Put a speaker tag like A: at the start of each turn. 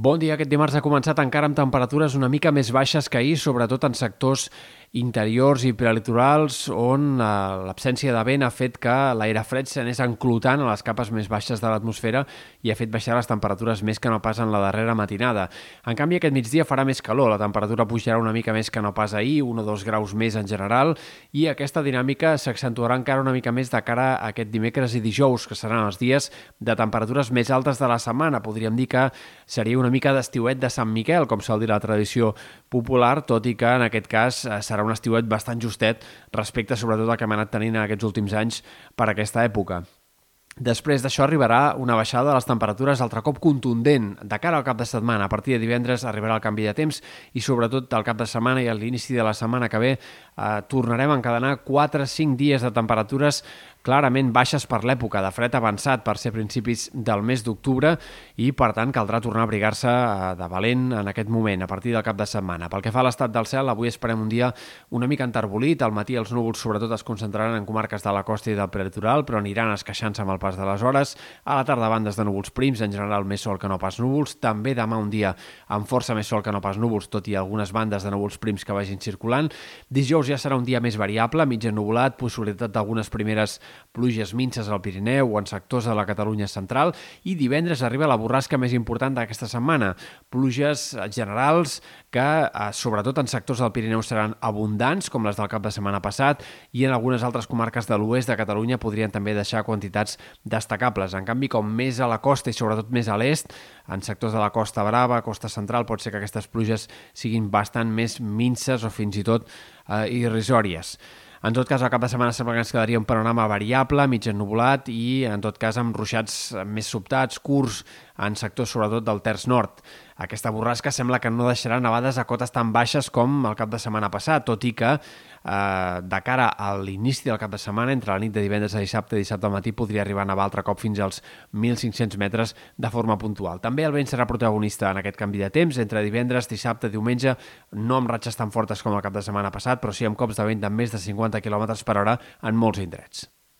A: Bon dia. Aquest dimarts ha començat encara amb temperatures una mica més baixes que ahir, sobretot en sectors interiors i prelitorals on eh, l'absència de vent ha fet que l'aire fred s'anés enclotant a les capes més baixes de l'atmosfera i ha fet baixar les temperatures més que no pas en la darrera matinada. En canvi, aquest migdia farà més calor, la temperatura pujarà una mica més que no pas ahir, un o dos graus més en general, i aquesta dinàmica s'accentuarà encara una mica més de cara a aquest dimecres i dijous, que seran els dies de temperatures més altes de la setmana. Podríem dir que seria una mica d'estiuet de Sant Miquel, com sol dir la tradició popular, tot i que en aquest cas eh, serà serà un estiuet bastant justet respecte sobretot al que hem anat tenint en aquests últims anys per aquesta època. Després d'això arribarà una baixada de les temperatures altre cop contundent de cara al cap de setmana. A partir de divendres arribarà el canvi de temps i sobretot al cap de setmana i a l'inici de la setmana que ve eh, tornarem a encadenar 4-5 dies de temperatures clarament baixes per l'època de fred avançat per ser principis del mes d'octubre i, per tant, caldrà tornar a abrigar-se eh, de valent en aquest moment, a partir del cap de setmana. Pel que fa a l'estat del cel, avui esperem un dia una mica enterbolit. Al matí els núvols sobretot es concentraran en comarques de la costa i del prelitoral, però aniran esqueixant-se amb el pas de les hores. A la tarda, bandes de núvols prims, en general més sol que no pas núvols. També demà un dia amb força més sol que no pas núvols, tot i algunes bandes de núvols prims que vagin circulant. Dijous ja serà un dia més variable, mig ennubulat, possibilitat d'algunes primeres pluges minces al Pirineu o en sectors de la Catalunya central i divendres arriba la borrasca més important d'aquesta setmana. Pluges generals que, eh, sobretot en sectors del Pirineu, seran abundants, com les del cap de setmana passat, i en algunes altres comarques de l'oest de Catalunya podrien també deixar quantitats destacables. En canvi, com més a la costa i sobretot més a l'est, en sectors de la Costa Brava, Costa Central, pot ser que aquestes pluges siguin bastant més minces o fins i tot eh, irrisòries. En tot cas, al cap de setmana sembla que ens quedaria un panorama variable, mig ennubulat i, en tot cas, amb ruixats més sobtats, curts, en sectors sobretot del terç nord. Aquesta borrasca sembla que no deixarà nevades a cotes tan baixes com el cap de setmana passat, tot i que eh, de cara a l'inici del cap de setmana, entre la nit de divendres a dissabte i dissabte al matí, podria arribar a nevar altre cop fins als 1.500 metres de forma puntual. També el vent serà protagonista en aquest canvi de temps, entre divendres, dissabte, diumenge, no amb ratxes tan fortes com el cap de setmana passat, però sí amb cops de vent de més de 50 km per hora en molts indrets.